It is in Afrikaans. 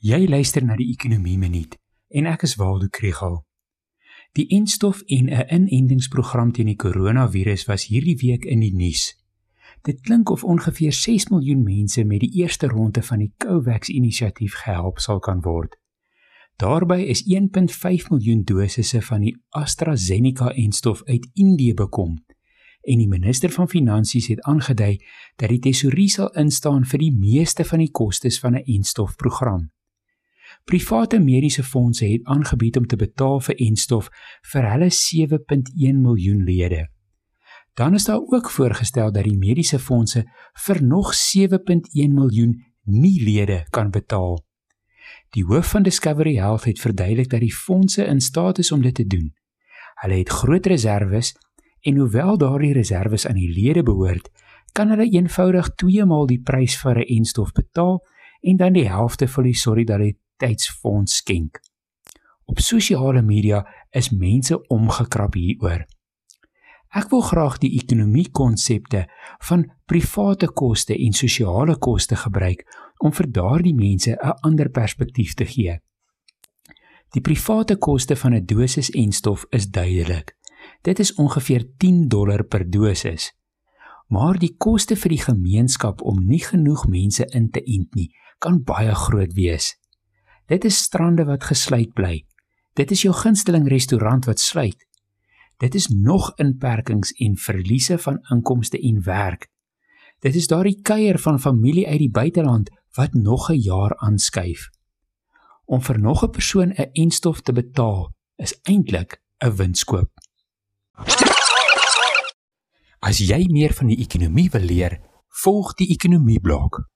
Jy luister na die Ekonomie Minuut en ek is Waldo Krugel. Die enstof en 'n inentingsprogram teen die koronavirus was hierdie week in die nuus. Dit klink of ongeveer 6 miljoen mense met die eerste ronde van die COVAX-inisiatief gehelp sal kan word. Daarby is 1.5 miljoen dosisse van die AstraZeneca-enstof uit Indië bekom en die minister van finansies het aangedui dat die tesourie sal instaan vir die meeste van die kostes van 'n enstofprogram. Private mediese fondse het aangebied om te betaal vir enstof vir hulle 7.1 miljoen lede. Dan is daar ook voorgestel dat die mediese fondse vir nog 7.1 miljoen nie lede kan betaal. Die hoof van Discovery Health het verduidelik dat die fondse in staat is om dit te doen. Hulle het groot reserves en hoewel daardie reserves aan die lede behoort, kan hulle eenvoudig 2 maal die prys vir 'n enstof betaal en dan die helfte vir die solidariteit Identiteitsfonds skenk. Op sosiale media is mense omgekrap hieroor. Ek wil graag die ekonomie konsepte van private koste en sosiale koste gebruik om vir daardie mense 'n ander perspektief te gee. Die private koste van 'n dosis en stof is duidelik. Dit is ongeveer 10 dollar per dosis. Maar die koste vir die gemeenskap om nie genoeg mense in te ent nie, kan baie groot wees. Dit is strande wat gesluit bly. Dit is jou gunsteling restaurant wat sluit. Dit is nog inperkings en verliese van inkomste en werk. Dit is daardie kuier van familie uit die buiteland wat nog 'n jaar aanskuif. Om vir nog 'n persoon 'n enstof te betaal is eintlik 'n winskoop. As jy meer van die ekonomie wil leer, volg die ekonomie blok.